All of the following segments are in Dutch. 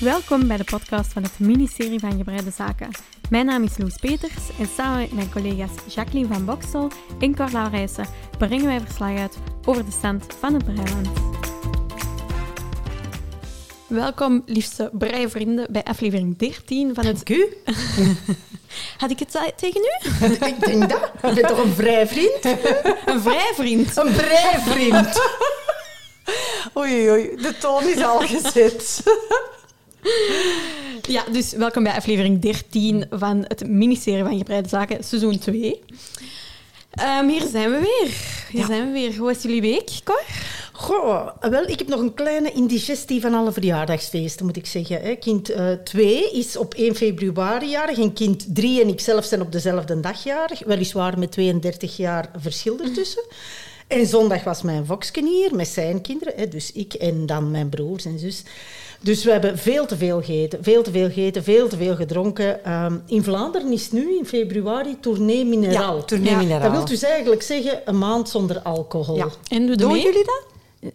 Welkom bij de podcast van het ministerie van Gebreide Zaken. Mijn naam is Loes Peters en samen met mijn collega's Jacqueline van Boksel en Carla Rijssen brengen wij verslag uit over de stand van het Breiland. Welkom, liefste breivrienden, bij aflevering 13 van het... Dank u. Had ik het tegen u? Ik denk dat. Je bent toch een vrij vriend? Een vrijvriend. Een vrij vriend. Oei, oei, de toon is al gezet. Ja, dus welkom bij aflevering 13 van het ministerie van Gebreide Zaken, seizoen 2. Ehm, hier zijn we weer. Hier Ja. zijn we weer. Hoe was jullie week, Cor? Goh, wel, ik heb nog een kleine indigestie van alle verjaardagsfeesten, moet ik zeggen. hè. Kind 2 is op 1 februari jarig en kind 3 en ik zelf zijn op dezelfde dag jarig. Weliswaar met 32 jaar verschil ertussen. En zondag was mijn voksken hier met zijn kinderen, hè, dus ik en dan mijn broers en zus. Dus we hebben veel te veel gegeten, veel te veel gegeten, veel te veel gedronken. Ehm, in Vlaanderen is nu in februari tournee mineraal. Ja, tournee Ja, mineraal. Dat wil dus eigenlijk zeggen een maand zonder alcohol. Ja. En doe Doen mee? jullie dat?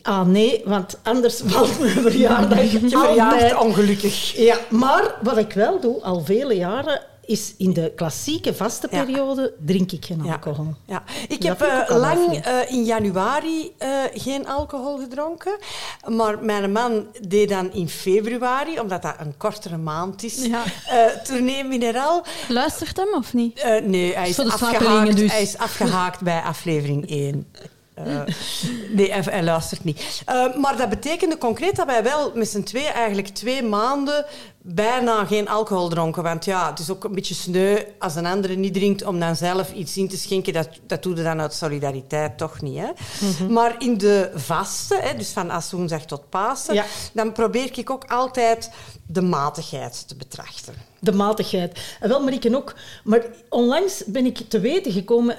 Ah nee, want anders valt mijn verjaardag altijd. ongelukkig. Ja, maar wat ik wel doe, al vele jaren, is in de klassieke vaste Ja. periode drink ik geen alcohol. Ja. Ik Dat heb ik eh, lang eh, in januari eh, geen alcohol gedronken. Maar mijn man deed dan in februari, omdat dat een kortere maand is, Ja. tournee mineraal. Luistert hem of niet? Nee, hij is, afgehaakt, dus. hij is afgehaakt bij aflevering 1. Eh, nee, hij, hij luistert niet. Eh, maar dat betekende concreet dat wij wel met z'n twee eigenlijk twee maanden bijna geen alcohol dronken. Want ja, het is ook een beetje sneu als een andere niet drinkt om dan zelf iets in te schenken. Dat, dat doe je dan uit solidariteit toch niet. Hè? Mhm. Maar in de vaste, hè, dus van als woensdag tot Pasen, Ja. dan probeer ik ook altijd de matigheid te betrachten. De matigheid. En wel, Marieke ook. Maar onlangs ben ik te weten gekomen...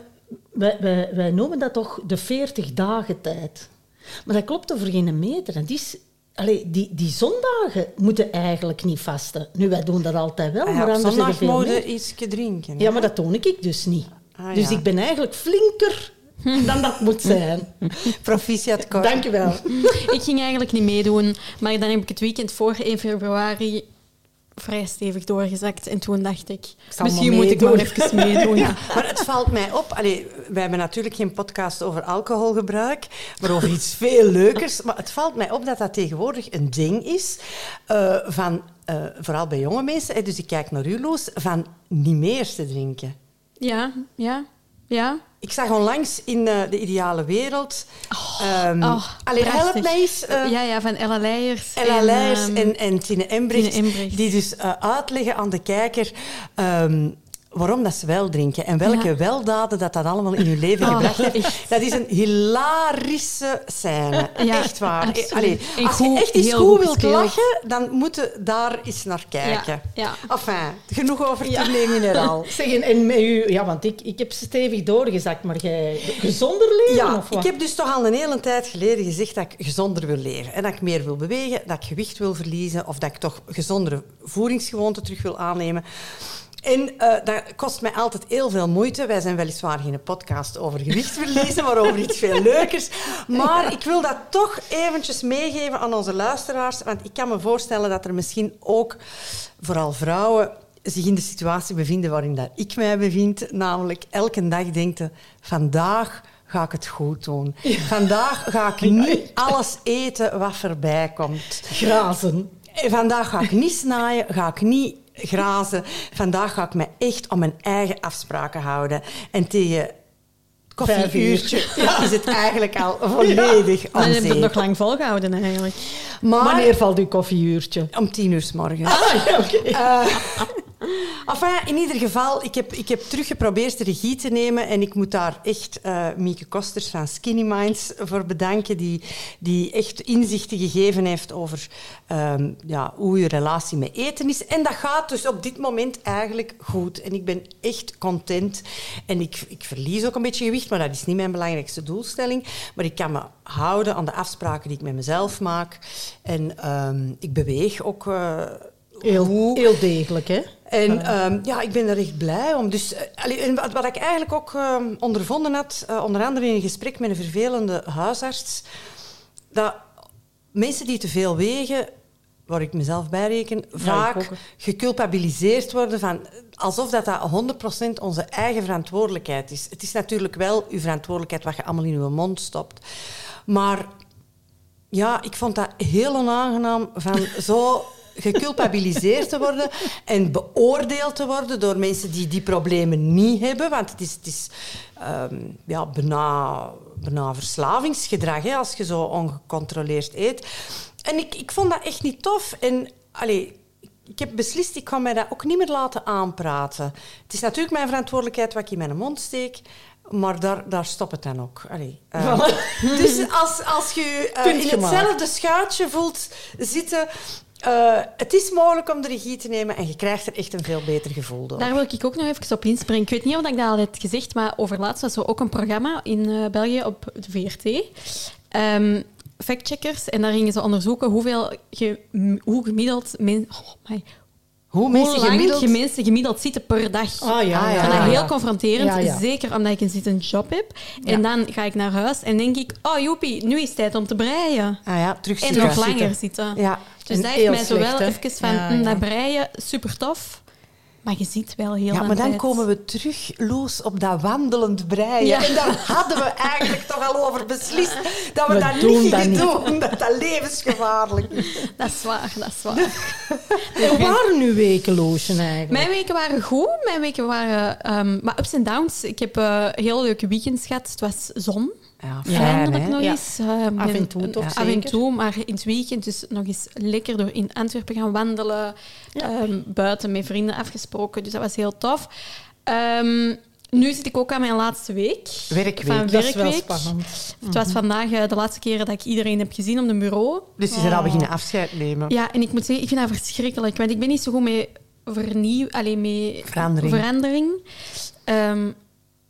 Wij, wij, wij noemen dat toch de 40 dagen tijd. Maar dat klopt over geen meter. En die, is, allee, die, die zondagen moeten eigenlijk niet vasten. Nu, wij doen dat altijd wel, Ah ja, maar anders zondag mogen iets drinken. hè? Ja, maar dat toon ik dus niet. Ah, dus ja. ik ben eigenlijk flinker dan dat moet zijn. Proficiat, Cor. Dank je wel. Ik ging eigenlijk niet meedoen, maar dan heb ik het weekend voor 1 februari vrij stevig doorgezakt. En toen dacht ik, misschien moet ik maar meedoen. even meedoen. Ja, maar het valt mij op. Allee, wij hebben natuurlijk geen podcast over alcoholgebruik, maar over iets veel leukers. Maar het valt mij op dat dat tegenwoordig een ding is eh, van, eh, vooral bij jonge mensen, dus ik kijk naar u, Loes, van niet meer te drinken. Ja, ja, ja. Ik zag onlangs in eh, De Ideale Wereld... oh, allee, help prachtig. mij eens... eh, ja, ja, van Ella Leijers. Ella en, Leijers ehm, en, en Tine Embrecht, Tine Embrecht. die dus eh, uitleggen aan de kijker ehm, waarom dat ze wel drinken en welke Ja. weldaden dat dat allemaal in hun leven Oh, gebracht heeft. echt. Dat is een hilarische scène. Ja, echt waar. Allee, als je echt eens goed goed wilt gespeeld. lachen, dan moet je daar eens naar kijken. ja. Enfin, genoeg over tournee mineraal. Zeg, en, en met u, ja, want ik, ik heb stevig doorgezakt, maar jij gezonder leven Ja, of wat? ik heb dus toch al een hele tijd geleden gezegd dat ik gezonder wil leven. En dat ik meer wil bewegen, dat ik gewicht wil verliezen of dat ik toch gezondere voedingsgewoonten terug wil aannemen. En eh, dat kost mij altijd heel veel moeite. Wij zijn weliswaar geen podcast over gewicht verliezen, maar over iets veel leukers. Maar ik wil dat toch eventjes meegeven aan onze luisteraars. Want ik kan me voorstellen dat er misschien ook, vooral vrouwen, zich in de situatie bevinden waarin dat ik mij bevind. Namelijk elke dag denken, vandaag ga ik het goed doen. Vandaag ga ik niet alles eten wat voorbij komt. Grazen. En Vandaag ga ik niet snaaien, ga ik niet grazen. Vandaag ga ik me echt om mijn eigen afspraken houden. En tegen koffieuurtje is het eigenlijk al volledig Dan aan heb je het nog lang volgehouden eigenlijk. Maar Wanneer valt uw koffieuurtje? om tien uur s morgens. Ah, ja, oké. Eh, enfin, in ieder geval, ik heb, ik heb terug geprobeerd de regie te nemen en ik moet daar echt eh Mieke Kosters van Skinny Minds voor bedanken, die, die echt inzichten gegeven heeft over ehm, ja, hoe je relatie met eten is. En dat gaat dus op dit moment eigenlijk goed. En ik ben echt content. En ik, ik verlies ook een beetje gewicht, maar dat is niet mijn belangrijkste doelstelling. Maar ik kan me houden aan de afspraken die ik met mezelf maak. En ehm, ik beweeg ook... eh, Heel, heel degelijk, hè? En ehm, ja, ik ben er echt blij om. Dus, eh, en wat, wat ik eigenlijk ook ehm, ondervonden had, eh, onder andere in een gesprek met een vervelende huisarts, dat mensen die te veel wegen waar ik mezelf bij reken, vaak geculpabiliseerd worden van alsof dat, dat 100% onze eigen verantwoordelijkheid is. Het is natuurlijk wel uw verantwoordelijkheid wat je allemaal in uw mond stopt. Maar ja, ik vond dat heel onaangenaam van zo geculpabiliseerd te worden en beoordeeld te worden door mensen die die problemen niet hebben. Want het is, het is ehm, ja, bijna, bijna verslavingsgedrag hè, als je zo ongecontroleerd eet. En ik, ik vond dat echt niet tof. En allee, ik heb beslist, ik ga mij dat ook niet meer laten aanpraten. Het is natuurlijk mijn verantwoordelijkheid wat ik in mijn mond steek. Maar daar, daar stopt het dan ook. Allee, eh, dus als, als je eh, in hetzelfde schuitje voelt zitten... eh, het is mogelijk om de regie te nemen en je krijgt er echt een veel beter gevoel door. Daar wil ik ook nog even op inspringen. Ik weet niet of ik dat al heb gezegd, maar overlaatst was er ook een programma in eh, België op de VRT. Ehm, factcheckers. En daar gingen ze onderzoeken hoeveel ge- hoe gemiddeld men, oh Hoe hoe mensen lang gemiddeld... je mensen gemiddeld zitten per dag. Ah ja, Ah, Ik ja. vind dat heel ja. confronterend, Ja, ja. zeker omdat ik een zittend job heb. En dan ga ik naar huis en denk ik, oh joepie, nu is het tijd om te breien. Ah ja, terug En nog langer zitten. Ja. Dus En dat heeft mij zo wel slecht, hè? even van, Ja, ja. dat breien, super tof. Maar je ziet wel heel Ja, maar dan tijd. komen we terug, Loes, op dat wandelend breien. Ja. En daar hadden we eigenlijk toch al over beslist dat we, We dat doen niet dat gingen doen. Dat dat levensgevaarlijk is. Dat is waar, dat is waar. Hoe waren uw weken, Loosje, eigenlijk? Mijn weken waren goed. Mijn weken waren... ehm, maar ups en downs. Ik heb eh heel leuke weekends gehad. Het was zon. Ja, Eindelijk nog Ja. eens. ehm, Af en toe toch Af en zeker? toe, maar in het weekend dus nog eens lekker door in Antwerpen gaan wandelen. Ehm, buiten met vrienden afgesproken. Dus dat was heel tof. Ehm, nu zit ik ook aan mijn laatste week. Werkweek. Van dat is wel werkweek. spannend. Het was vandaag eh, de laatste keer dat ik iedereen heb gezien op een bureau. Dus je zijn al beginnen afscheid nemen. Ja, en ik moet zeggen, ik vind dat verschrikkelijk. Want ik ben niet zo goed met vernieuw... Alleen met Verandering. verandering. Ehm,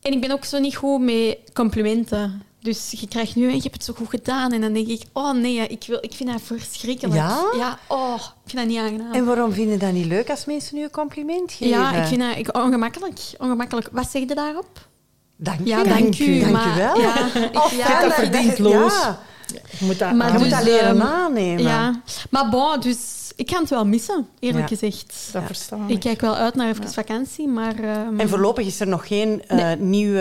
en ik ben ook zo niet goed met complimenten. Dus je krijgt nu, je hebt het zo goed gedaan. En dan denk ik, oh nee, ik, wil, ik vind dat verschrikkelijk. Ja? Ja, oh, ik vind dat niet aangenaam. En waarom vinden dat niet leuk als mensen nu een compliment geven? ja, ik vind dat ik, ongemakkelijk. ongemakkelijk. Wat zeg je daarop? Dank Ja, je. dank u. Dank maar, je wel. Ja, ik- Of ja, ja, dat verdient. Ja, Je moet dat Maar je moet dus, dat leren ehm, aannemen. ja. Maar bon, dus ik ga het wel missen, eerlijk Ja. gezegd. Dat verstaan Ik kijk wel uit naar even vakantie, maar... ehm, En voorlopig is er nog geen eh, nieuw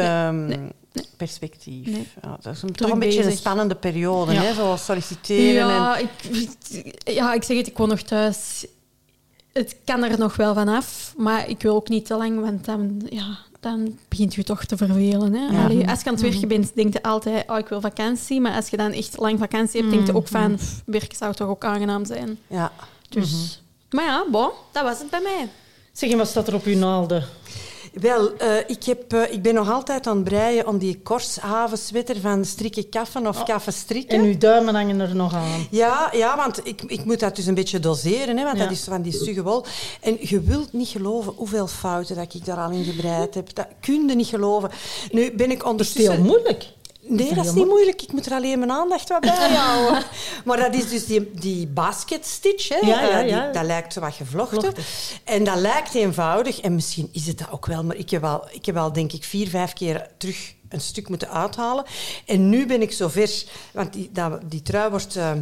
perspectief. Nee. Ja, dat is een, toch een beetje een spannende periode, Ja. hè? zo solliciteren. Ja, En, ik, ja, ik zeg het, ik woon nog thuis. Het kan er nog wel vanaf, maar ik wil ook niet te lang, want dan, ja, dan begint je toch te vervelen. Hè? Ja. Allee, als je aan het werken bent, denk je altijd, oh, ik wil vakantie. Maar als je dan echt lang vakantie hebt, denk je ook van, pff, werken zou toch ook aangenaam zijn. ja. Dus, Maar ja, bon, dat was het bij mij. Zeg, en wat staat er op uw naalden? Wel, eh, ik, heb, eh, ik ben nog altijd aan het breien om die korshavenswetter van strikken kaffen of kaffen strikken. En uw duimen hangen er nog aan. Ja, ja, want ik, ik moet dat dus een beetje doseren, hè, want Ja. dat is van die stugge wol. En je wilt niet geloven hoeveel fouten dat ik daar al in gebreid heb. Dat kun je niet geloven. Nu ben ik Is het ondertussen... heel moeilijk? Nee, dat is niet moeilijk. Ik moet er alleen mijn aandacht wat bij houden. maar dat is dus die, die basket stitch. Hè. Ja, ja, Eh, die- dat lijkt wat gevlochten. Vlochten. En dat lijkt eenvoudig. En misschien is het dat ook wel. Maar ik heb al, ik heb al denk ik, vier, vijf keer terug een stuk moeten uithalen. En nu ben ik zover... Want die, dat, die trui wordt... ehm,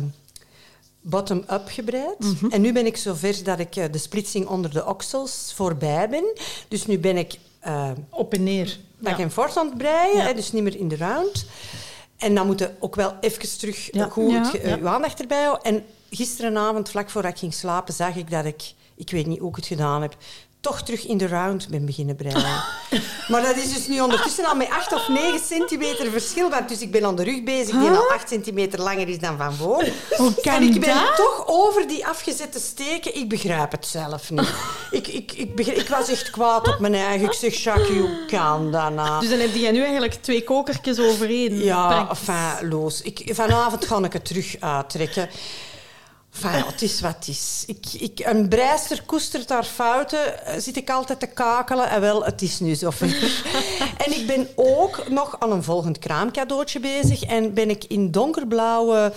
bottom-up gebreid. Mhm. En nu ben ik zover dat ik eh, de splitsing onder de oksels voorbij ben. Dus nu ben ik eh, Op en neer. Back Ja. en forth aan het breien, Ja. hè, dus niet meer in de round. En dan moet je ook wel even terug Ja. goed uw aandacht erbij houden. En gisterenavond, vlak voordat ik ging slapen, zag ik dat ik, ik weet niet hoe ik het gedaan heb, toch terug in de round ben beginnen breien. maar dat is dus nu ondertussen al met 8 of 9 centimeter verschil. Want dus ik ben aan de rug bezig, die al 8 centimeter langer is dan van voor. Hoe kan en ik ben dat? toch over die afgezette steken. Ik begrijp het zelf niet. ik, ik, ik, begrijp- ik was echt kwaad op mijn eigen. Ik zeg, Jacques, hoe kan dat nou? Dus dan heb je nu eigenlijk twee kokertjes overeen. Ja, enfin, Loos. Ik, vanavond ga ik het terug uittrekken. Enfin, ja, het is wat het is. Ik, ik, een breister koestert haar fouten, eh, zit ik altijd te kakelen. En wel, het is nu zover. en ik ben ook nog aan een volgend kraamcadeautje bezig. En ben ik in donkerblauwe...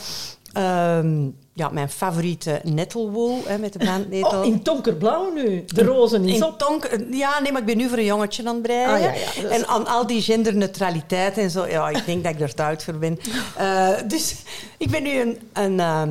ehm, ja, mijn favoriete nettelwool hè, met de. Oh, in donkerblauw nu. De rozen is In op. donker- ja, nee, maar ik ben nu voor een jongetje aan het breien. Ah, ja, ja, En aan al die genderneutraliteit en zo. Ja, ik denk dat ik er oud voor ben. Eh, dus ik ben nu een, een, ehm,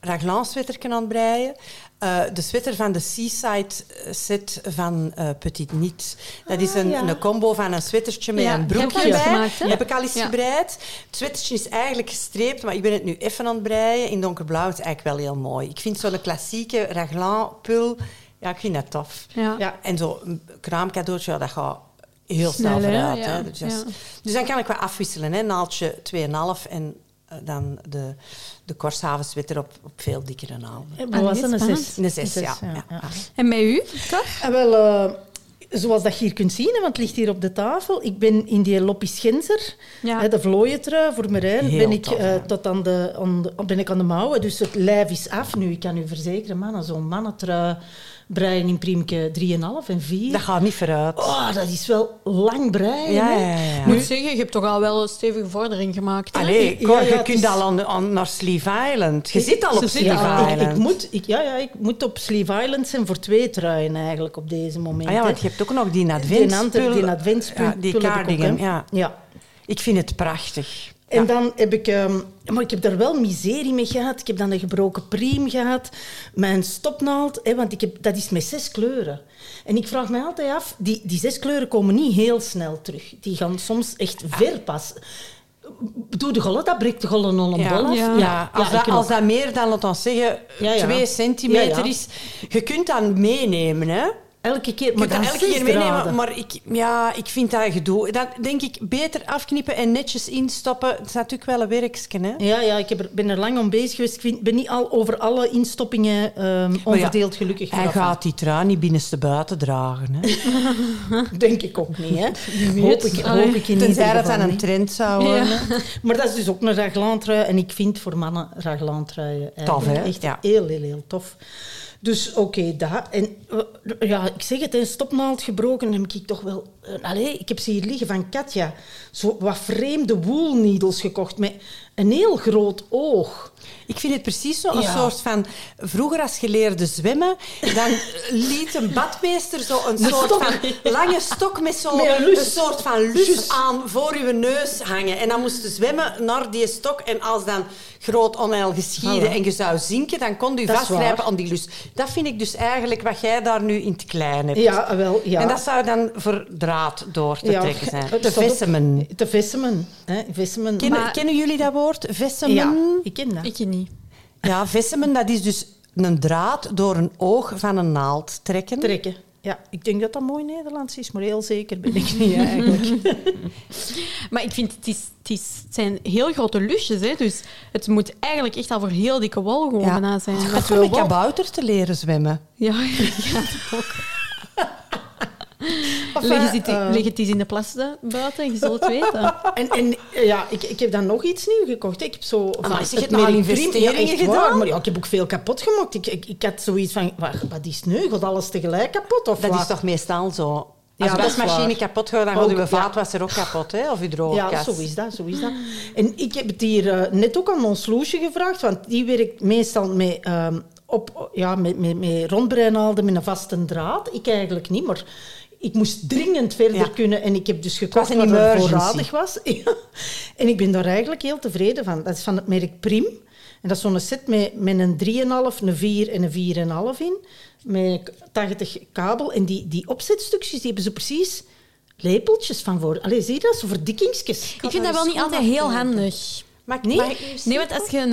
raglan sweater aan het breien. Uh, de sweater van de Seaside set van uh, Petit Niet. Dat is Ah, een, ja. een combo van een sweatertje met Ja, een broekje je eens bij. gemaakt, hè? heb ik al eens Ja. gebreid. Het sweatertje is eigenlijk gestreept, maar ik ben het nu even aan het breien. In donkerblauw Het is eigenlijk wel heel mooi. Ik vind zo'n klassieke raglan pul, ja, ik vind dat tof. Ja. Ja. En zo'n kraamcadeautje, ja, dat gaat heel snel vooruit. Ja, Hè? Dus, dat dus dan kan ik wel afwisselen. Hè? Naaldje 2,5 en eh, dan de, de Korshaven sweater op, op veel dikkere naalden. Wat was nee, het? Een zes. Een zes, ja. ja, ja. ja. En bij u, toch? En wel, eh, zoals dat je hier kunt zien, hè, want het ligt hier op de tafel. Ik ben in die Loppis Genzer, Ja. hè, de vlooientrui voor Marijn, Heel ben ik, tof, eh, tot aan de, aan de- ben ik aan de mouwen. Dus het lijf is af nu. Ik kan u verzekeren, mannen, zo'n mannentrui breien in priemke 3,5 en 4. Dat gaat niet vooruit. Oh, dat is wel lang breien. ja, hè. ja, ja. ja. Ik moet zeggen, je hebt toch al wel een stevige vordering gemaakt. Allee, Ja, Cor, ja, je kunt is- al aan, aan- naar Sleeve Island. Je zit al op Sleeve ik, Island. ik, moet, ik, ja, ja, ik moet op Sleeve Island zijn voor twee truien eigenlijk op deze moment. Ah ja, want je hebt ook nog die die, adventspul. die adventspul. Ja, die cardigan, ja. ja. Ik vind het prachtig. En Ja. dan heb ik... ehm, maar ik heb daar wel miserie mee gehad. Ik heb dan een gebroken priem gehad. Mijn stopnaald, hè, want ik heb, dat is met zes kleuren. En ik vraag me altijd af, die, die zes kleuren komen niet heel snel terug. Die gaan soms echt ver pas. Doe de gollen, dat breekt de gollen al een Ja, bol af. ja. Ja, als, dat, als dat meer dan, laten we zeggen, twee centimeter is... Je kunt dat meenemen, hè. Elke keer, maar dat elke keer meenemen, draden. maar ik, ja, ik vind dat gedoe. Dat denk ik beter afknippen en netjes instoppen. Het is natuurlijk wel een werkje, hè. Ja, ja, ik heb er, ben er lang om bezig geweest. Ik vind, ben niet al over alle instoppingen ehm, onverdeeld gelukkig. Hij gaat die trui niet binnenste buiten dragen, hè. Denk ik ook niet, hè. Hoop ik, hoop ik in Tenzij dat aan een trend zou worden. Ja. Maar dat is dus ook een raglantrui. En ik vind voor mannen raglantruien Tof, eigenlijk hè? echt Ja. heel, heel, heel tof. Dus oké, dat. En eh, ja, ik zeg het, een stopnaald gebroken heb ik toch wel... eh, ik heb ze hier liggen van Katja. Zo wat vreemde woolneedles gekocht met een heel groot oog. Ik vind het precies zo een Ja. soort van... Vroeger als je leerde zwemmen, dan liet een badmeester zo een soort stok. van lange stok met zo Met een soort van lus aan voor je neus hangen. En dan moest je zwemmen naar die stok. En als dan groot onheil geschiedde Voilà. en je zou zinken, dan kon je Dat vastgrijpen aan die lus. Dat vind ik dus eigenlijk wat jij daar nu in het klein hebt. Ja, wel, ja. En dat zou dan voor draad door te Ja, trekken zijn. Te vessemen. Te vessemen. Hè, vessemen. Kennen, Maar- kennen jullie dat woord? Vessemen? Ja, ik ken dat. Ik niet. Ja, vessemen, dat is dus een draad door een oog van een naald trekken. Trekken. Ja, ik denk dat dat mooi Nederlands is, maar heel zeker ben ik niet eigenlijk. Maar ik vind, het, is, het, is, het zijn heel grote lusjes, hè, dus het moet eigenlijk echt al voor heel dikke wol gewoon Ja. zijn. Het veel om een kabouter te leren zwemmen. Ja, ja, dat ook. Enfin, Leg het, eh, leg het eens in de plas de- buiten, je zult het weten. En, en ja, ik, ik heb dan nog iets nieuws gekocht. hè. Ik heb zo van Amai, zeg, het investeringen ja, gedaan? waar, maar ja, ik heb ook veel kapot gemaakt. Ik, ik, ik had zoiets van, wat, wat is het nu? Gaat alles tegelijk kapot? Of Dat wat? is toch meestal zo? Als Ja, is wasmachine kapot gaat, dan gaat ja. vaatwasser ook kapot, hè? Of je Ja, droogkast. zo is dat, zo is dat. En ik heb het hier eh, net ook aan ons Loesje gevraagd, want die werkt meestal met, ehm, op, ja, met, met, met rondbreinaalden met een vaste draad. Ik eigenlijk niet, maar ik moest dringend verder Ja. kunnen en ik heb dus gekocht wat er voorradig was. En ik ben daar eigenlijk heel tevreden van. Dat is van het merk Prim. En dat is zo'n set met, met een 3,5, een 4 en een 4,5 in. Met 80 kabel. En die, die opzetstukjes, die hebben zo precies lepeltjes van voor. Allee, zie je dat? Zo verdikkingsjes. Ik vind dat wel niet altijd heel handig. Mag, Nee? mag Nee, want als je een,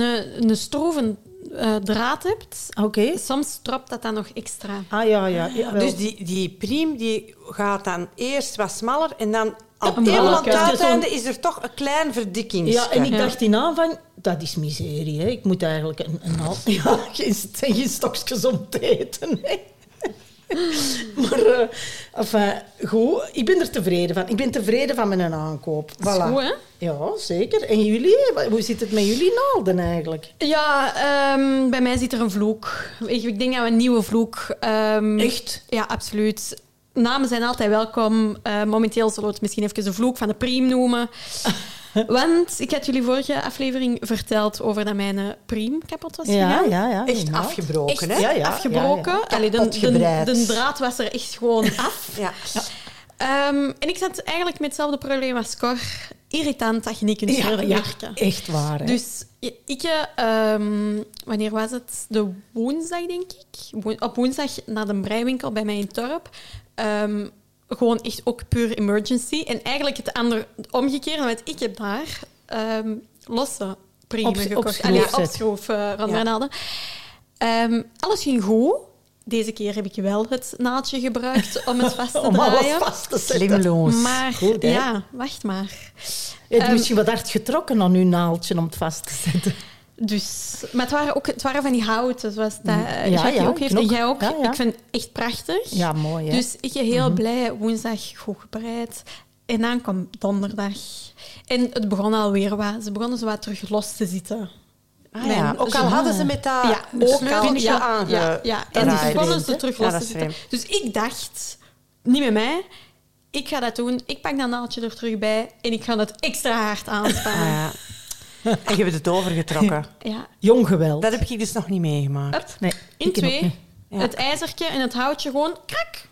een stroven eh, draad hebt, Oké. soms trapt dat dan nog extra. Ah ja, ja. ja. Dus die, die priem die gaat dan eerst wat smaller en dan aan een het aan uiteinde is er toch een klein verdikkingsje. ja, en ik Ja. dacht in aanvang, dat is miserie. Hè. Ik moet eigenlijk een, een half... Ja, geen, geen stokjes om te eten. Hè. Maar eh, enfin, goed, ik ben er tevreden van. Ik ben tevreden van mijn aankoop. Dat is Voilà. goed, hè? Ja, zeker. En jullie? Hoe zit het met jullie naalden eigenlijk? Ja, ehm, bij mij zit er een vloek. Ik, ik denk dat we een nieuwe vloek... ehm, Echt? Ja, absoluut. Namen zijn altijd welkom. Eh, momenteel zullen we het misschien even de vloek van de priem noemen. Want ik had jullie vorige aflevering verteld over dat mijn eh, priem kapot was gegaan. ja, ja. Echt afgebroken, hè? Ja, ja, afgebroken. ja, Allee, de, draad was er echt gewoon af. Ja. Ehm, en ik zat eigenlijk met hetzelfde probleem als Cor. irritant dat je niet kunt Ja, verder ja, werken. echt waar. hè. Dus ik, ehm, wanneer was het? De woensdag, denk ik. Op woensdag naar de breiwinkel bij mij in het Ehm, gewoon echt ook puur emergency. En eigenlijk het andere omgekeerde, want ik heb daar ehm, losse Op- gekocht. Allee, opschroef uh, randgranade. Ehm, alles ging goed. Deze keer heb ik wel het naaldje gebruikt om het vast te Om alles vast te zetten. Slimloos. Maar Goed, ja, wacht maar. Je hebt Ehm, misschien wat hard getrokken aan uw naaldje om het vast te zetten. Dus, maar het waren ook het waren van die houten, zoals dat eh, Ja, Jackie ja, ook heeft. En jij ook. Ja, ja. Ik vind het echt prachtig. Ja, mooi. Hè? Dus ik ben heel blij. Woensdag goed gebreid. En dan kwam donderdag. En het begon alweer wat. Ze begonnen zo wat terug los te zitten. Ah, ja. Ook al hadden ze met dat ja, sleuteltje Ja, aange... ja, ja. En dus is begonnen ze terug los te zitten. Dus ik dacht, niet met mij. Ik ga dat doen. Ik pak dat naaldje er terug bij. En ik ga het extra hard Ah, aanspannen. ja. En je hebt het overgetrokken. ja. Jong geweld. Dat heb ik dus nog niet meegemaakt. Nee, In twee. Ja. Het ijzertje en het houtje gewoon krak.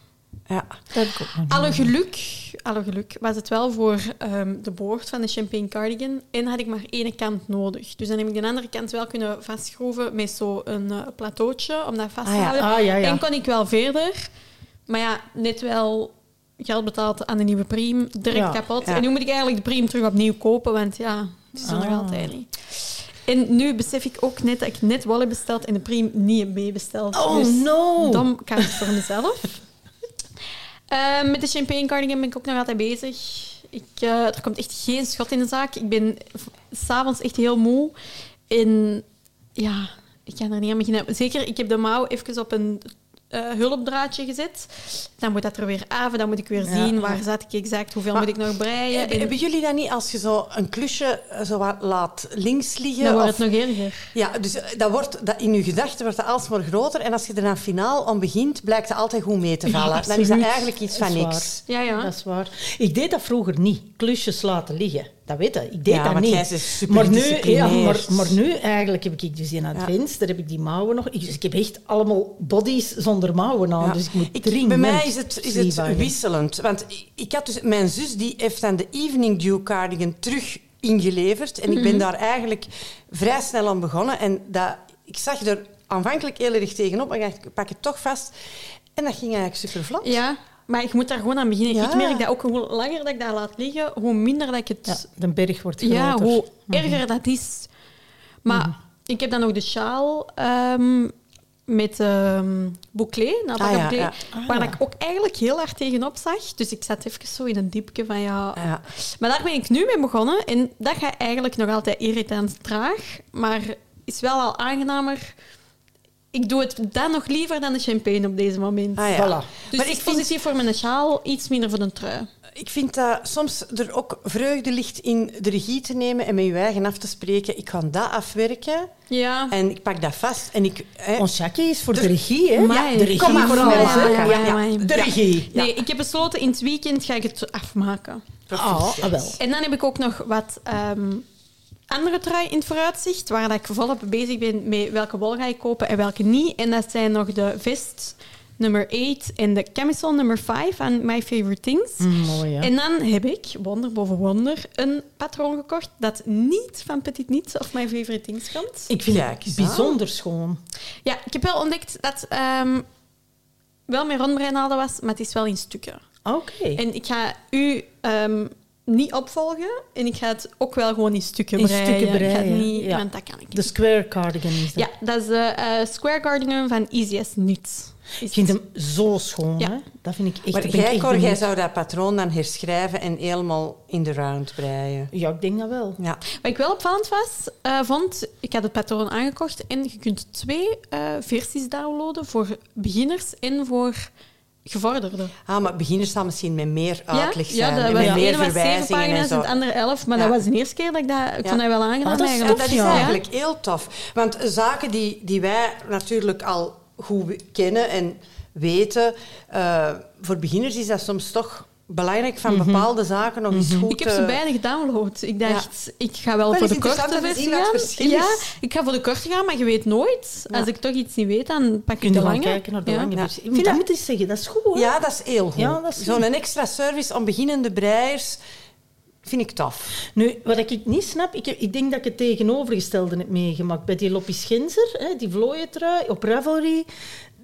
Ja. Dat heb ik ook nog niet. Alle geluk, alle geluk was het wel voor ehm, de boord van de Champagne Cardigan. En had ik maar één kant nodig. Dus dan heb ik de andere kant wel kunnen vastschroeven met zo'n uh, plateautje om dat vast te Ah ja. houden. Ah, ja, ja. En kon ik wel verder. Maar ja, net wel geld betaald aan de nieuwe priem. Direct Ja. kapot. Ja. En nu moet ik eigenlijk de priem terug opnieuw kopen, want ja, het is er nog Ah. altijd niet. En nu besef ik ook net dat ik net wel heb besteld en de priem niet heb meebesteld. Oh, dus no. Dom kaart voor mezelf. Ehm, met de champagne cardigan ben ik ook nog altijd bezig. Ik, eh, er komt echt geen schot in de zaak. Ik ben s'avonds echt heel moe. En ja, ik kan er niet aan beginnen. Zeker, ik heb de mouw even op een eh, hulpdraadje gezet. Dan moet dat er weer af. Dan moet ik weer Ja. zien waar zat ik exact, hoeveel Maar- moet ik nog breien. Hebben, En hebben jullie dat niet als je zo een klusje eh, zo wat laat links liggen? dan wordt of- het nog erger. Ja, dus eh, dat wordt, dat in je gedachten wordt dat alsmaar groter. En als je er dan finaal aan begint, blijkt het altijd goed mee te vallen. dan is dat eigenlijk iets Dat van niks. Ja, ja. Dat is waar. Ik deed dat vroeger niet. Klusjes laten liggen. Dat weet ik. Ik deed Ja, dat niet. jij bent super maar, nu, ja, maar, maar nu eigenlijk heb ik dus in Advents, daar heb ik die mouwen nog. Ik, dus ik heb echt allemaal bodies zonder mouwen aan. Ja. Dus ik moet Ik- dringend bij mij is het, is het wisselend. Want ik- ik had dus, mijn zus die heeft dan de Evening Dew cardigan terug ingeleverd. En ik ben daar eigenlijk vrij snel aan begonnen. En dat, ik zag er aanvankelijk heel erg tegenop. Maar ik dacht, ik pak het toch vast. En dat ging eigenlijk super vlot. Ja, maar ik moet daar gewoon aan beginnen. Ja. Ik merk dat ook hoe langer dat ik dat laat liggen, hoe minder dat ik het... Ja, de berg wordt groter. Ja, hoe erger dat is. Maar ik heb dan nog de sjaal ehm, met ehm bouclé, Ah, ja, bouclé, ja. waar ik ook eigenlijk heel hard tegenop zag. Dus ik zat even zo in een diepje van ja... Ja. Maar daar ben ik nu mee begonnen en dat gaat eigenlijk nog altijd irritant traag, maar is wel al aangenamer. Ik doe het dan nog liever dan de champagne op deze moment. Ah, ja. Voilà. Dus maar ik vind positief voor mijn sjaal, iets minder voor de trui. ik vind dat soms er ook vreugde ligt in de regie te nemen en met je eigen af te spreken. Ik ga dat afwerken Ja. en ik pak dat vast. En ik, hè, Ons Jackie is voor de, regie, hè? Amai. de regie Kom maar, voor ja, ja, ja. De regie. Nee, ik heb besloten in het weekend ga ik het afmaken. Ah, ah, wel. En dan heb ik ook nog wat ehm, andere trui in het vooruitzicht, waar dat ik volop bezig ben met welke wol ga ik kopen en welke niet. En dat zijn nog de vest nummer 8 en de camisole nummer 5 van My Favorite Things. Mm, mooi, ja. En dan heb ik, wonder boven wonder, een patroon gekocht dat niet van Petit Niets of My Favorite Things komt. Ik vind het aan. bijzonder schoon. Ja, ik heb wel ontdekt dat ehm wel met rondbreinaalden was, maar het is wel in stukken. Oké. En ik ga u ehm, niet opvolgen en ik ga het ook wel gewoon in stukken In breien. stukken Ik ga het breien, niet, ja. want dat kan ik De square cardigan is dat. Ja, dat is de eh, Square Cardigan van Easy as. Is Ik vind hem zo schoon, Ja. hè? Dat vind ik echt... maar jij, echt Cor, jij zou dat patroon dan herschrijven en helemaal in de round breien. Ja, ik denk dat wel. Ja. Wat ik wel opvallend was, eh, vond, ik had het patroon aangekocht en je kunt twee eh, versies downloaden voor beginners en voor gevorderden. Ah, maar beginners zal misschien met meer uitleg zijn. ja, dat met meer verwijzingen en pagina's zo. en het andere elf, maar Ja. dat was de eerste keer dat ik dat... Ik Ja. vond dat wel aangenaam Ah, dat is eigenlijk. dat is ja. eigenlijk heel tof. Want zaken die, die wij natuurlijk al goed kennen en weten, eh, voor beginners is dat soms toch belangrijk van bepaalde zaken nog eens goed Ik heb ze beide gedownload. Ik dacht, ik ga wel Maar voor de korte versie gaan. Ja, ik ga voor de korte gaan, maar je weet nooit. Ja. Als ik toch iets niet weet, dan pak Kun ik je de lange. kijken naar de Ja. lange Ja. versie. Vind dat moet ik zeggen, dat is goed, hoor. Ja, dat is heel goed. Ja, dat is Zo'n extra service om beginnende breiers Vind ik tof. Nu, wat ik niet snap, ik, ik denk dat ik het tegenovergestelde heb meegemaakt. Bij die Loppis Genzer, hè, die vlooientrui op Ravelry.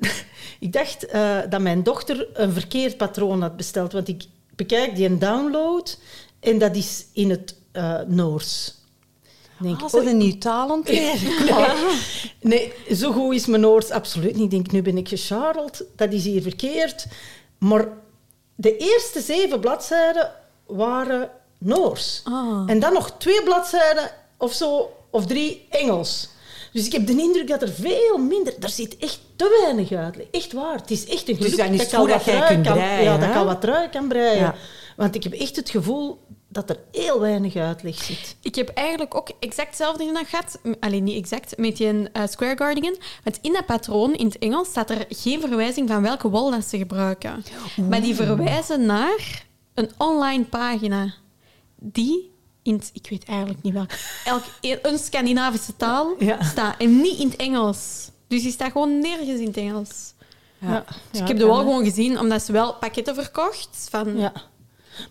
ik dacht eh, dat mijn dochter een verkeerd patroon had besteld. Want ik bekijk die een download en dat is in het uh, Noors. Denk, oh, een nieuw taal nee, nee, zo goed is mijn Noors absoluut niet. Ik denk, nu ben ik gecharreld, dat is hier verkeerd. Maar de eerste zeven bladzijden waren Noors. Oh. En dan nog twee bladzijden of zo, of drie Engels. Dus ik heb de indruk dat er veel minder... Er zit echt te weinig uit. Echt waar. Het is echt een geluk dus dat, dat, dat jij kunt breien. Ja, dat ik al wat trui kan breien. Want ik heb echt het gevoel dat er heel weinig uitleg zit. Ik heb eigenlijk ook exact hetzelfde nog gehad. Alleen niet exact, met die uh, Square Guardian. Want in dat patroon, in het Engels, staat er geen verwijzing van welke wol dat ze gebruiken. Maar die verwijzen naar een online pagina. Die in ik weet eigenlijk niet welke, elk, een Scandinavische taal staat. En niet in het Engels. Dus die staat gewoon nergens in het Engels. Ja. Dus ik heb de wel gewoon gezien, omdat ze wel pakketten verkocht van... Ja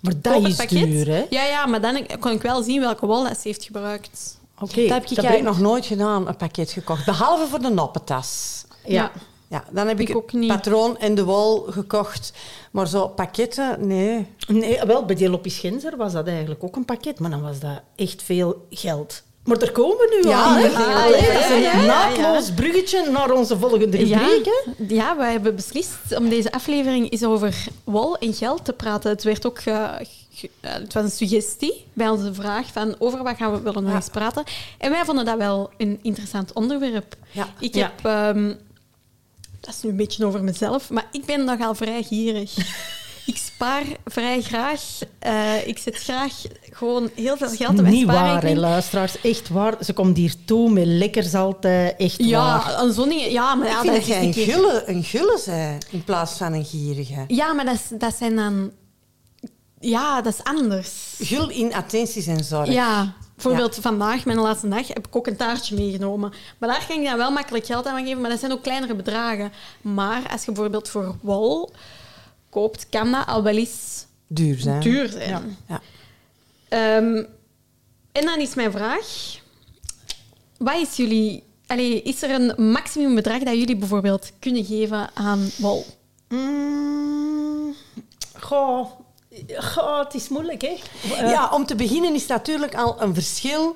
maar dat is duur, hè? Ja, ja, maar dan kon ik wel zien welke wol ze heeft gebruikt. Oké, dat heb ik eigenlijk nog nooit gedaan, een pakket gekocht. Behalve voor de noppetas. Ja. ja. Dan heb ik, ook het patroon en de wol gekocht. Maar zo pakketten, nee. Nee, wel, bij die Loppis Genzer was dat eigenlijk ook een pakket. Maar dan was dat echt veel geld. Maar daar komen we nu ja, aan. Ja, dat is een naadloos bruggetje naar onze volgende rubriek. Ja, wij hebben beslist om deze aflevering eens over wol en geld te praten. Het werd ook... Uh, het was een suggestie bij onze vraag van over wat gaan we willen nog eens praten. En wij vonden dat wel een interessant onderwerp. Ja. Ik heb... Um, dat is nu een beetje over mezelf, maar ik ben nogal vrij gierig. ik spaar vrij graag. Uh, ik zet graag gewoon heel veel geld op mijn Niet waar, hè, luisteraars. Echt waar. Ze komt hier toe met lekkers altijd. Echt ja, waar. een zonnige... Ja, maar ja, dat is een gulle, een gulle zijn in plaats van een gierige. Ja, maar dat, dat zijn dan... Ja, dat is anders. Gul in attenties en zorg. Ja. Bijvoorbeeld vandaag, mijn laatste dag, heb ik ook een taartje meegenomen. Maar daar kan ik dan wel makkelijk geld aan geven, maar dat zijn ook kleinere bedragen. Maar als je bijvoorbeeld voor wol koopt, kan dat al wel eens duur zijn. Duur zijn. Ja. Um, en dan is mijn vraag: wat is jullie. Allez, is er een maximumbedrag dat jullie bijvoorbeeld kunnen geven aan wol? Mm, goh, goh, het is moeilijk, hè? Ja, om te beginnen is natuurlijk al een verschil.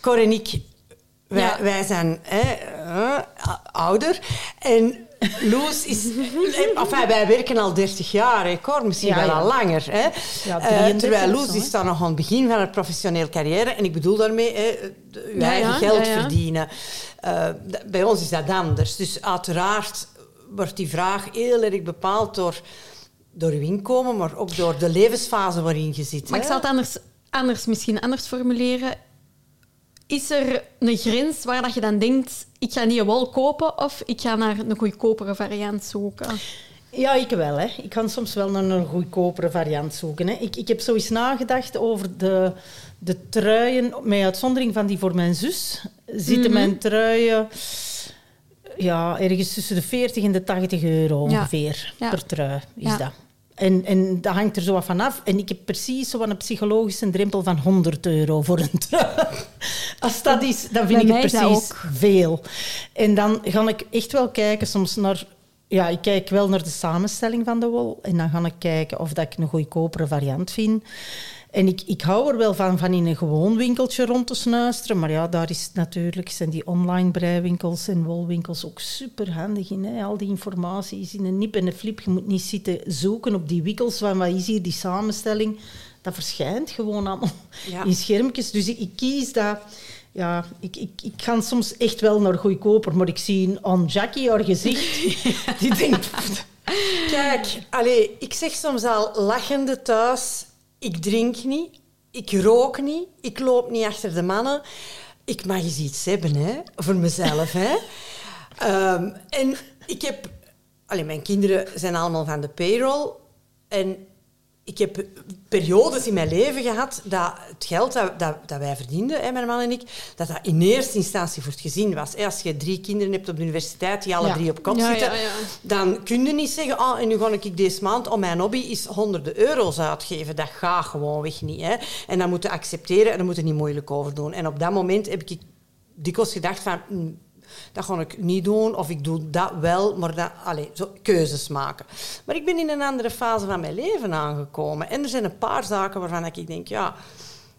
Cor en ik, wij, wij zijn hè, uh, ouder. En Loes is... Enfin, wij werken al 30 jaar, hè, Cor, misschien wel al langer. Hè. Uh, terwijl Loes is dan nog aan het begin van haar professionele carrière. En ik bedoel daarmee hè, je eigen geld verdienen. Bij ons is dat anders. Dus uiteraard wordt die vraag heel erg bepaald door, door je inkomen, maar ook door de levensfase waarin je zit. Maar ik zal het anders, anders misschien anders formuleren is er een grens waar dat je dan denkt, ik ga niet een wol kopen of ik ga naar een goedkopere variant zoeken? Ja, ik wel. Hè. Ik kan soms wel naar een goedkopere variant zoeken. Hè. Ik, ik heb zo eens nagedacht over de, de truien, met uitzondering van die voor mijn zus, zitten mhm. mijn truien ja, ergens tussen de 40 en de 80 euro ongeveer per trui. Is dat. En, en dat hangt er zo wat van af. En ik heb precies zo een psychologische drempel van 100 euro voor een trui. Als dat is, dan vind ik het precies veel. En dan ga ik echt wel kijken soms naar... Ja, ik kijk wel naar de samenstelling van de wol. En dan ga ik kijken of dat ik een goedkopere variant vind. En ik, ik hou er wel van, van in een gewoon winkeltje rond te snuisteren. Maar ja, daar is natuurlijk, zijn die online breiwinkels en wolwinkels ook super handig in. Hè? Al die informatie is in een nip en een flip. Je moet niet zitten zoeken op die wikkels van wat is hier die samenstelling. Dat verschijnt gewoon allemaal in schermpjes. Dus ik, ik, kies dat... Ja, ik, ik, ik ga soms echt wel naar goedkoper, maar ik zie aan Jackie haar gezicht. Die denkt... Kijk, allez, ik zeg soms al lachende thuis ik drink niet, ik rook niet, ik loop niet achter de mannen. Ik mag eens iets hebben, hè, voor mezelf. Hè. Ehm, en ik heb... Allee, mijn kinderen zijn allemaal van de payroll. En ik heb periodes in mijn leven gehad dat het geld dat, dat, dat wij verdienden, hè, mijn man en ik, dat dat in eerste instantie voor het gezin was. Hè. Als je drie kinderen hebt op de universiteit die alle Ja. drie op kop Ja, zitten, ja, dan kun je niet zeggen, ah, en nu ga ik deze maand om mijn hobby is honderden euro's uitgeven. Dat gaat gewoonweg niet. Hè. En dan moeten accepteren en dan moeten niet moeilijk over doen. En op dat moment heb ik dikwijls gedacht van... dat ga ik niet doen, of ik doe dat wel, maar dat, allez, zo, keuzes maken. Maar ik ben in een andere fase van mijn leven aangekomen. En er zijn een paar zaken waarvan ik denk, ja,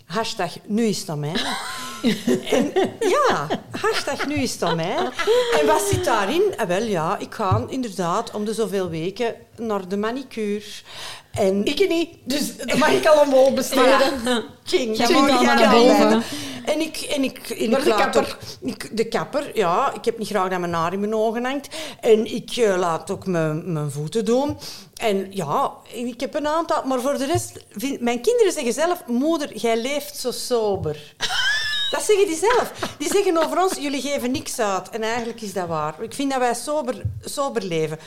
hashtag nu is het aan mij. en, ja, hashtag nu is het aan mij. En wat zit daarin? Eh, wel ja, ik ga inderdaad om de zoveel weken naar de manicure. En Ik niet. Dus dat mag ik allemaal besteden. King. Jij King, moet allemaal ja, naar boven. En ik, en ik, en Maar ik de laat kapper? ook- ik- de kapper, ja. Ik heb niet graag dat mijn haar in mijn ogen hangt. En ik eh, laat ook mijn, mijn voeten doen. En ja, ik heb een aantal... Maar voor de rest... vind- mijn kinderen zeggen zelf... Moeder, jij leeft zo sober. Dat zeggen die zelf. Die zeggen over ons, jullie geven niks uit. En eigenlijk is dat waar. Ik vind dat wij sober, sober leven.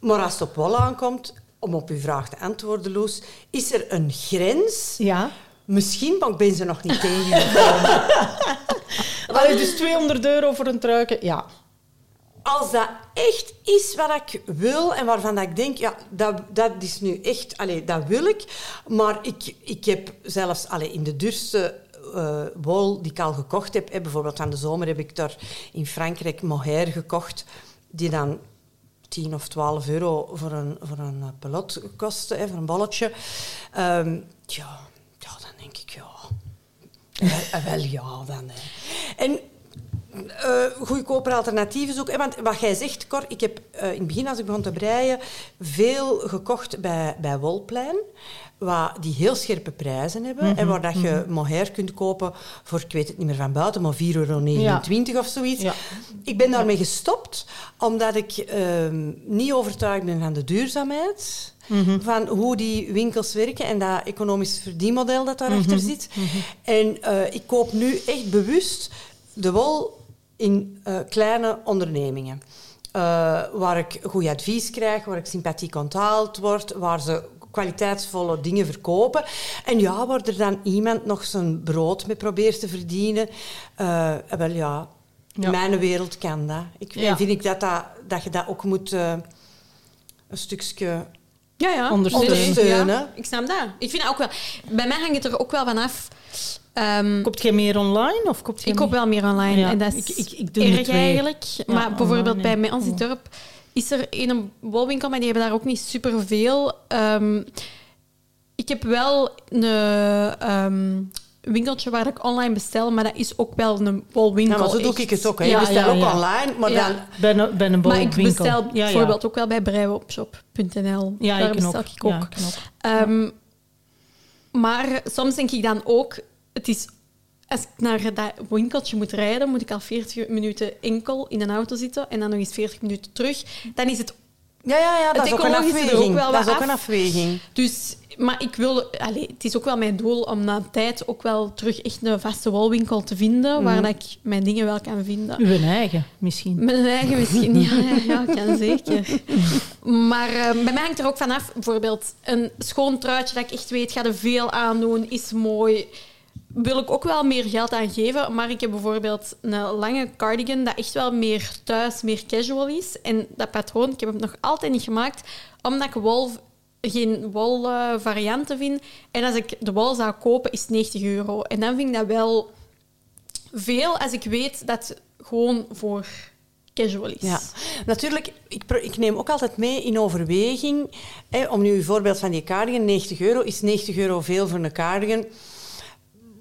Maar als het op wol aankomt, om op uw vraag te antwoorden, Loes, is er een grens? Ja. Misschien, maar ik ben ze nog niet tegengekomen. Allee, dus 200 euro voor een truiken, ja. Als dat echt is wat ik wil en waarvan dat ik denk, ja, dat, dat is nu echt, allee, dat wil ik. Maar ik, ik heb zelfs allee, in de duurste eh, wol die ik al gekocht heb, hè, bijvoorbeeld van de zomer heb ik daar in Frankrijk mohair gekocht, die dan 10 of 12 euro voor een, voor een eh, pelot kostte, hè, voor een bolletje. Ehm, ja, ja, dan denk ik, ja... Wel, wel ja, dan. Hè. En eh goedkoper alternatieven zoeken. hè, Want wat jij zegt, Cor, ik heb eh, in het begin, als ik begon te breien, veel gekocht bij, bij Wolplein. Waar die heel scherpe prijzen hebben. En waar dat je mohair kunt kopen voor, ik weet het niet meer van buiten, maar 4,29 euro Ja. of zoiets. Ja. Ik ben daarmee gestopt, omdat ik ehm, niet overtuigd ben van de duurzaamheid. Van hoe die winkels werken en dat economisch verdienmodel dat daarachter zit. En eh, ik koop nu echt bewust de wol in eh, kleine ondernemingen. Eh, waar ik goed advies krijg, waar ik sympathiek onthaald word, waar ze kwaliteitsvolle dingen verkopen. En ja, waar er dan iemand nog zijn brood mee probeert te verdienen. Wel ja, in Ja. mijn wereld kan dat. Ik Ja. vind ik dat, dat, dat je dat ook moet een stukje... Ja, ja. Ondersteunen. Ondersteunen. Ja, ik snap dat. Ik vind dat ook wel... Bij mij hangt het er ook wel vanaf... Ehm Koopt jij meer online of koopt ik koop wel meer online. Ja, en dat is ik- ik- ik doe erg eigenlijk. Ja, maar bijvoorbeeld online bij mij ons in het dorp is er een wolwinkel, maar die hebben daar ook niet superveel. Ehm ik heb wel een ehm, winkeltje waar ik online bestel, maar dat is ook wel een wolwinkel. Ja, maar zo doe ik het ook. Hè. Ja, je bestel ja, ook ja. online, maar Ja. dan... Bij een, bij een Maar ik bestel Ja, ja. bijvoorbeeld ook wel bij breiwopshop.nl. Ja, daar ik bestel ook. ik ook. Ehm, Maar soms denk ik dan ook, het is, als ik naar dat winkeltje moet rijden, moet ik al 40 minuten enkel in een auto zitten en dan nog eens 40 minuten terug. Dan is het Ja, ja, ja dat Het is ook een ook afweging. wel dat is ook een af. afweging. dus, maar ik wil, allee, het is ook wel mijn doel om na een tijd ook wel terug echt een vaste wolwinkel te vinden, waar dat ik mijn dingen wel kan vinden. Uw eigen, misschien. Mijn eigen misschien, ja, ja, ja kan zeker. Maar eh, bij mij hangt er ook vanaf, bijvoorbeeld een schoon truitje dat ik echt weet, ga er veel aan doen, is mooi. Wil ik ook wel meer geld aan geven, maar ik heb bijvoorbeeld een lange cardigan dat echt wel meer thuis, meer casual is. En dat patroon, ik heb hem nog altijd niet gemaakt, omdat ik wol, geen wol eh, varianten vind. En als ik de wol zou kopen, is het 90 euro. En dan vind ik dat wel veel als ik weet dat het gewoon voor casual is. Ja, natuurlijk, ik, ik neem ook altijd mee in overweging, hè, om nu een voorbeeld van die cardigan, 90 euro, is 90 euro veel voor een cardigan?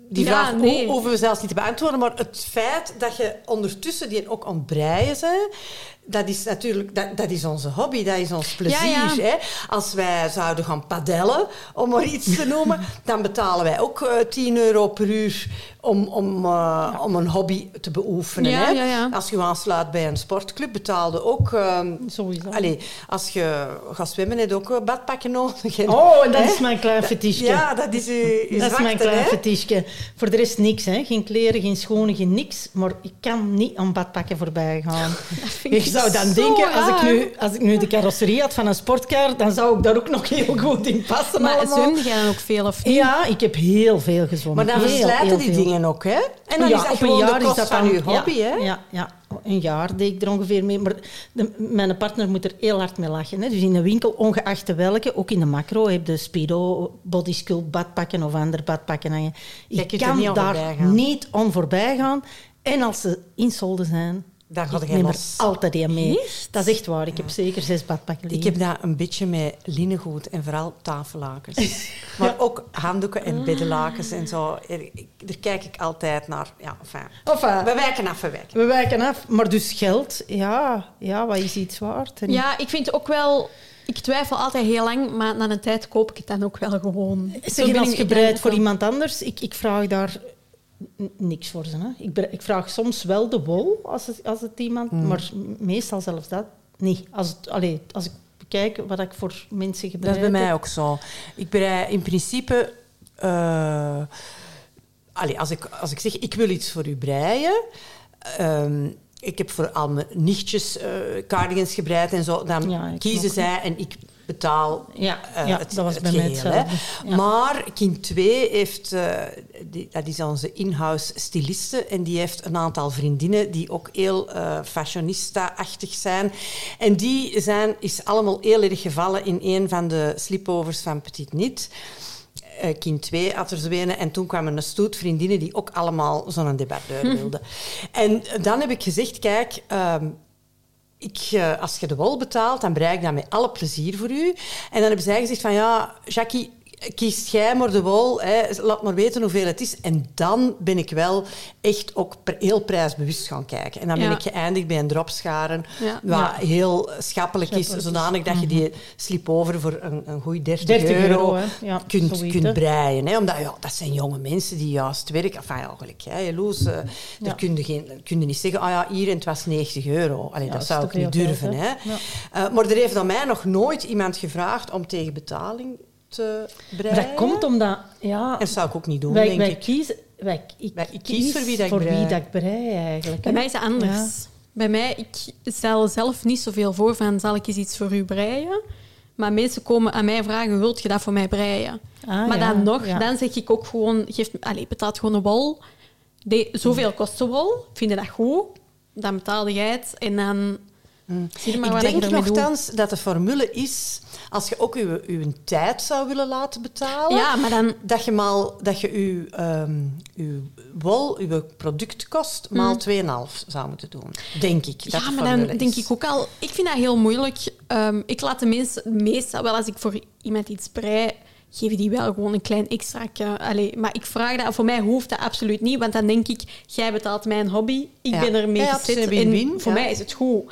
Die Ja, vraag nee. hoeven we zelfs niet te beantwoorden, maar het feit dat je ondertussen die ook aan het breien bent, dat is natuurlijk dat, dat is onze hobby, dat is ons plezier. Ja, ja. Hè? Als wij zouden gaan padellen, om maar iets te noemen, dan betalen wij ook eh, 10 euro per uur om, om, uh, om een hobby te beoefenen. Hè? Als je aansluit bij een sportclub, betaalde ook... ehm, Sowieso. Allee, als je gaat zwemmen, heb je ook een badpakken nodig. En- Oh, en dat hè? is mijn klein fetischje. Ja, dat is uw, Dat is mijn klein fetischje. Voor de rest niks, hè. Geen kleren, geen schoenen, geen niks. Maar ik kan niet aan badpakken voorbij gaan. vind Ik ik zou dan zo denken, als ik, nu, als ik nu de carrosserie had van een sportcar, dan zou ik daar ook nog heel goed in passen Maar allemaal. zwemde jij dan ook veel of niet? Ja, ik heb heel veel gezwommen. Maar dan verslijten die veel. dingen ook, hè? En dan Ja, is dat op een gewoon jaar de is kost dat van dan- je hobby, ja, hè? Ja, ja, een jaar deed ik er ongeveer mee. Maar de, mijn partner moet er heel hard mee lachen. Hè. Dus in de winkel, ongeacht de welke, ook in de macro, heb de Speedo, Bodysculpt, badpakken of ander badpakken hangen. Ik kan niet daar niet aan voorbij gaan. En als ze insolden zijn, Dan gaat ik neem er altijd een mee. Echt? Dat is echt waar. Ik heb zeker zes badpakken Ik heb dat een beetje met linnengoed en vooral tafellakens. maar ook handdoeken en beddenlakens en zo. Er, ik- daar kijk ik altijd naar. Ja, enfin. Enfin, We wijken af, we wijken. we wijken af. Maar dus geld, ja, ja wat is iets waard? En- Ja, ik vind ook wel... Ik twijfel altijd heel lang, maar na een tijd koop ik het dan ook wel gewoon. Zeg, als je ook voor iemand anders, ik, ik vraag daar niks voor ze. Hè. Ik, ik vraag soms wel de wol, als het, als het iemand... Hmm. Maar meestal zelfs dat niet. Als, het, allee, als ik bekijk wat ik voor mensen Dat gebreid is bij mij ook zo. Ik brei in principe... allee, als, ik, als ik zeg, ik wil iets voor u breien... ehm, ik heb voor al mijn nichtjes eh, cardigans gebreid en zo. Dan Ja, kiezen zij en ik betaal Ja, eh, ja het, dat was het bij geheel. Ja. Maar kind 2 heeft... eh, die, dat is onze in-house styliste. En die heeft een aantal vriendinnen die ook heel eh, fashionista-achtig zijn. En die zijn, is allemaal heel erg gevallen in een van de slipovers van Petit Nit. Eh, kind 2 had er zo een. En toen kwam een stoet vriendinnen die ook allemaal zo'n debardeur wilden. En dan heb ik gezegd, kijk... ehm, ik, eh, als je de wol betaalt, dan brei ik dat met alle plezier voor u. En dan hebben zij gezegd van, ja, Jackie, kies jij maar de wol, hè, laat maar weten hoeveel het is. En dan ben ik wel echt ook heel prijsbewust gaan kijken. En dan ben Ja. ik geëindigd bij een dropscharen, Ja. wat Ja. heel schappelijk is, zodanig dat je die slipover voor een, een goede 30, 30 euro, kunt, zoiets, kunt breien. Hè? Omdat ja, dat zijn jonge mensen die juist werken. Enfin, eigenlijk, hè, Loes, eh, Ja. daar kun je, geen, kun je niet zeggen, ah ja, hier en het was 90 euro. Allee, dat zou ik niet durven. hè. Eh, maar er heeft aan mij nog nooit iemand gevraagd om tegen betaling te breien. Maar dat komt omdat... Ja, En dat zou ik ook niet doen, wij, denk wij ik. kiezen... Wij, ik, Wij ik kies voor wie dat ik voor brei. wie dat ik brei, eigenlijk. Bij hè. mij is het anders. Ja. Bij mij, ik stel zelf niet zoveel voor van, zal ik eens iets voor u breien? Maar mensen komen aan mij vragen, wilt je dat voor mij breien? Ah, maar ja, dan nog, ja. dan zeg ik ook gewoon, geef, allez, betaalt gewoon een wol. De, zoveel kost de wol, vind je dat goed? Dan betaalde jij het en dan zie je maar ik wat denk nogthans dat de formule is, als je ook je, je tijd zou willen laten betalen, Ja, maar dan... dat je, maal, dat je je, ehm, je wol, je productkost, maal 2,5 zou moeten doen. Denk ik. Dat ja, maar dan denk ik ook al... Ik vind dat heel moeilijk. Ehm, ik laat de mensen meestal wel, als ik voor iemand iets brei, geven die wel gewoon een klein extraatje. Allee, maar ik vraag dat... Voor mij hoeft dat absoluut niet, want dan denk ik, jij betaalt mijn hobby, ik Ja. ben ermee Ja, gezet een win-win, en voor ja. mij is het goed.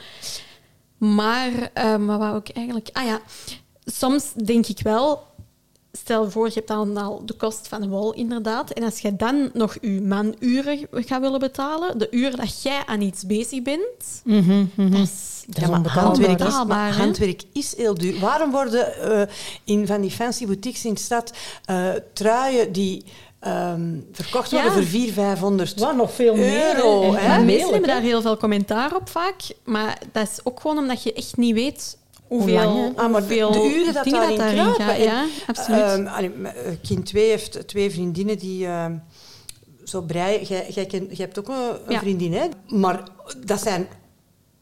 Maar, ehm, wat wou ik eigenlijk... Ah ja, soms denk ik wel... Stel voor, je hebt dan al de kost van de wol, inderdaad. En als je dan nog je manuren gaat willen betalen, de uren dat jij aan iets bezig bent, Mhm, mhm. dat is... Dat is Ja, maar handwerk, is, maar handwerk is heel duur. Waarom worden eh, in van die fancy boutiques in de stad eh, truien die ehm, verkocht worden Ja. voor 400, 500 Wat nog veel meer. euro? Hè? mensen hebben daar heel veel commentaar op vaak. Maar dat is ook gewoon omdat je echt niet weet Hoe hoeveel, lang, hè? Ah, maar de- hoeveel de uren dat daarin daarin kruipen. gaan. En, Ja, absoluut. Ehm, allee, eh, kind 2 heeft twee vriendinnen die ehm, zo breien. Jij, jij, ken- jij hebt ook een, een Ja. vriendin, hè? Maar dat zijn...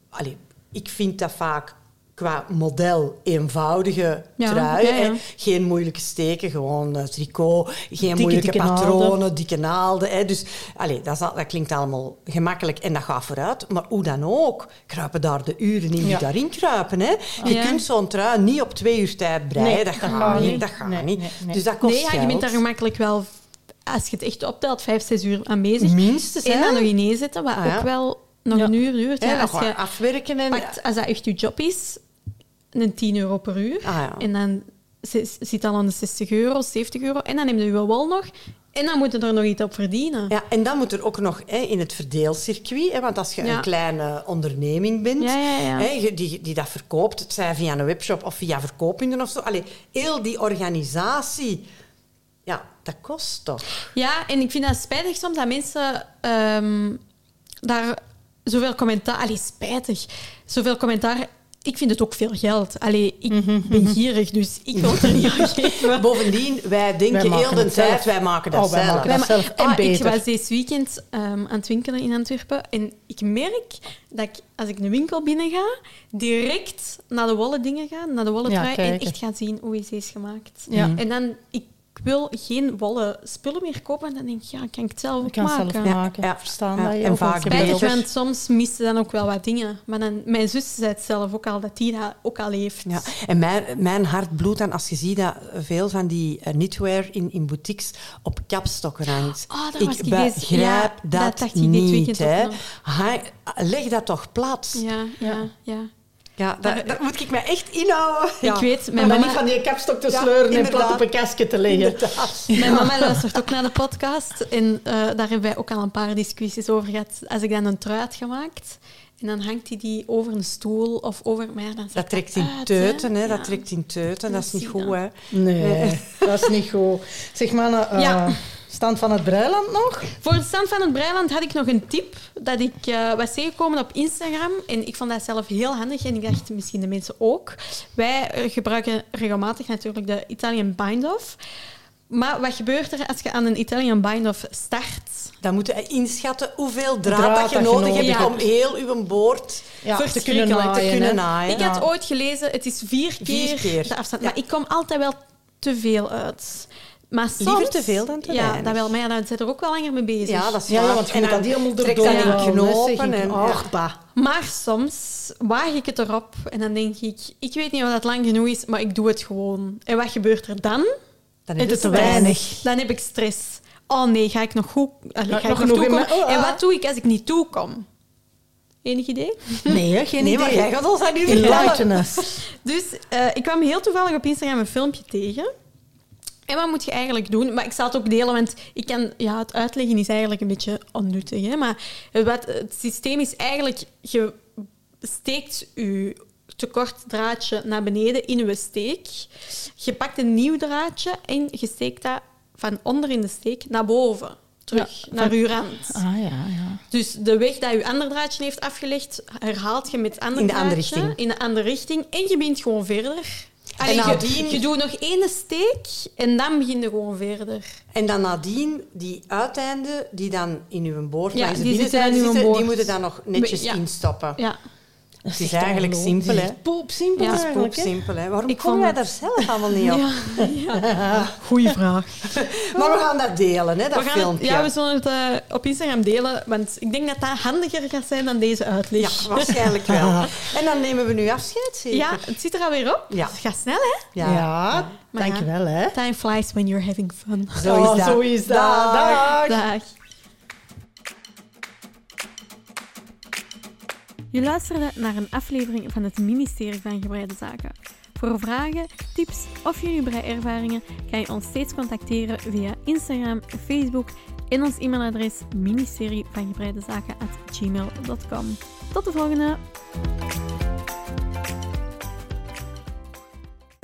Allee, ik vind dat vaak qua model eenvoudige Ja, truien. ja, ja. hè. Geen moeilijke steken, gewoon eh, tricot. Geen Dikke, moeilijke dikke naalden. patronen, dikke naalden. Hè. Dus allee, dat, dat klinkt allemaal gemakkelijk en dat gaat vooruit. Maar hoe dan ook, kruipen daar de uren in die daarin kruipen. Hè. Je kunt zo'n trui niet op twee uur tijd breien. Nee, dat, dat gaat niet. Dat gaat Nee, niet. nee. Dus dat kost nee, ja, je geld. bent daar gemakkelijk wel, als je het echt optelt, vijf, zes uur aan bezig. Minstens, En dan nog ineenzetten, wat Ah, ja. ook wel nog een uur duurt. Ja, als je afwerken en... pakt, als dat echt je job is, een 10 euro per uur. Ah. En dan zit al aan de 60 euro, 70 euro. En dan neem je je wol nog. En dan moeten er nog iets op verdienen. Ja, en dan moet er ook nog hè, in het verdeelcircuit, hè, want als je Ja. een kleine onderneming bent, Ja, ja, ja. Hè, die, die dat verkoopt, het zij via een webshop of via verkooppunten of zo. Allee, heel die organisatie, ja, dat kost toch? Ja, en ik vind dat spijtig soms dat mensen ehm, daar zoveel commentaar... Allee, spijtig. Zoveel commentaar... Ik vind het ook veel geld. Allee, ik Mhm, ben gierig, dus ik wil het er niet aan geven. Bovendien, wij denken Wij heel de tijd, zelf. wij maken dat Oh, wij zelf. maken dat zelf en Ah, ik was deze weekend ehm, aan het winkelen in Antwerpen en ik merk dat ik, als ik de winkel binnen ga, direct naar de wollen dingen ga, naar de wollen Ja, trui en echt ga zien hoe is deze gemaakt. Ja. En dan, ik wil geen wollen spullen meer kopen en dan denk ik, ja, kan ik het zelf Ik ook kan maken. zelf Ja, maken. ja. Verstaan Ja, dat je en vaak. Spijtig, want soms miste dan ook wel wat dingen. Maar dan, mijn zus zei het zelf ook al, dat die dat ook al heeft. Ja, en mijn, mijn hart bloedt dan als je ziet dat veel van die eh, knitwear in, in boutiques op kapstokken hangt. Ah, was ik ik deze- begrijp ja, dat, dat dacht ik dit niet. hè. leg dat toch plat. Ja, ja, ja. Ja, daar, daar moet ik mij echt inhouden. Ik weet, Maar mijn dan mama... niet van die kapstok te Ja, sleuren en plat op een kastje te leggen. Inderdaad. Mijn mama luistert ook naar de podcast. En eh, daar hebben wij ook al een paar discussies over gehad. Als ik dan een trui had gemaakt... En dan hangt hij die over een stoel of over... Maar ja, dan Dat trekt in uit, teuten, hè. Ja. Dat trekt in teuten. Dat is Dat niet goed, hè. Nee, dat is niet goed. Zeg maar, eh, Ja. Stand van het breiland nog? Voor de stand van het Breiland had ik nog een tip dat ik eh, was tegengekomen op Instagram. En ik vond dat zelf heel handig en ik dacht misschien de mensen ook. Wij eh, gebruiken regelmatig natuurlijk de Italian Bind-Off. Maar wat gebeurt er als je aan een Italian Bind-Off start? Dan moet je inschatten hoeveel draad, Draad dat je dat je nodig hebt om heel uw boord Ja, te kunnen te naaien. kunnen hè. naaien. Ik had ooit gelezen, het is vier keer, Vier keer. de afstand. Ja. Maar ik kom altijd wel te veel uit. Maar soms, Liever te veel dan te Ja, weinig. dat wel. Maar ja, dan zit er ook wel langer mee bezig. Ja, dat is Ja, want je En moet dan dat helemaal erdoor in houden, hè, knopen. En, Och, bah. Maar soms waag ik het erop en dan denk ik... Ik weet niet of dat lang genoeg is, maar ik doe het gewoon. En wat gebeurt er dan? dan is het te weinig. Dan heb ik stress. Oh nee, ga ik nog goed... Allee, Ga ik nog nog toekomen? oh, En ah. wat doe ik als ik niet toekom? Enig idee? Nee, geen Nee, maar idee. jij gaat ons dat nu vertellen. Dus eh, ik kwam heel toevallig op Instagram een filmpje tegen. En wat moet je eigenlijk doen? Maar ik zal het ook delen, want ik kan, ja, het uitleggen is eigenlijk een beetje onnuttig. Hè? Maar wat, het systeem is eigenlijk... Je steekt je tekort draadje naar beneden in je steek. Je pakt een nieuw draadje en je steekt dat van onder in de steek naar boven. Terug Ja, naar je rand. Ah, ja, ja. Dus de weg dat je ander draadje heeft afgelegd, herhaalt je met ander In de andere draadje richting. In de andere richting. En je begint gewoon verder. En je, nadien- je doet nog één steek en dan begin je gewoon verder. En dan nadien, die uiteinden die dan in uw boord Ja, langs de die zitten zitten, moeten dan nog netjes Ja. instoppen. Ja. Het is eigenlijk simpel, hè. Poep simpel Ja, Het is eigenlijk, hè. simpel, hè. Waarom Ik komen wij daar zelf allemaal niet op? Ja, ja. Goeie vraag. Maar we gaan dat delen, hè, dat We gaan het, filmpje. ja, we zullen het eh, op Instagram delen, want ik denk dat dat handiger gaat zijn dan deze uitleg. Ja, waarschijnlijk wel. En dan nemen we nu afscheid, zeker? Ja, het zit er alweer op. Ja. Het gaat snel, hè? Ja, Ja. Dankjewel, hè. Time flies when you're having fun. Zo is Oh, dat. Zo is dat. Dag. Dag. Je luisterde naar een aflevering van het ministerie van Gebreide Zaken. Voor vragen, tips of jullie breiervaringen kan je ons steeds contacteren via Instagram, Facebook en ons e-mailadres ministerie van. Tot de volgende!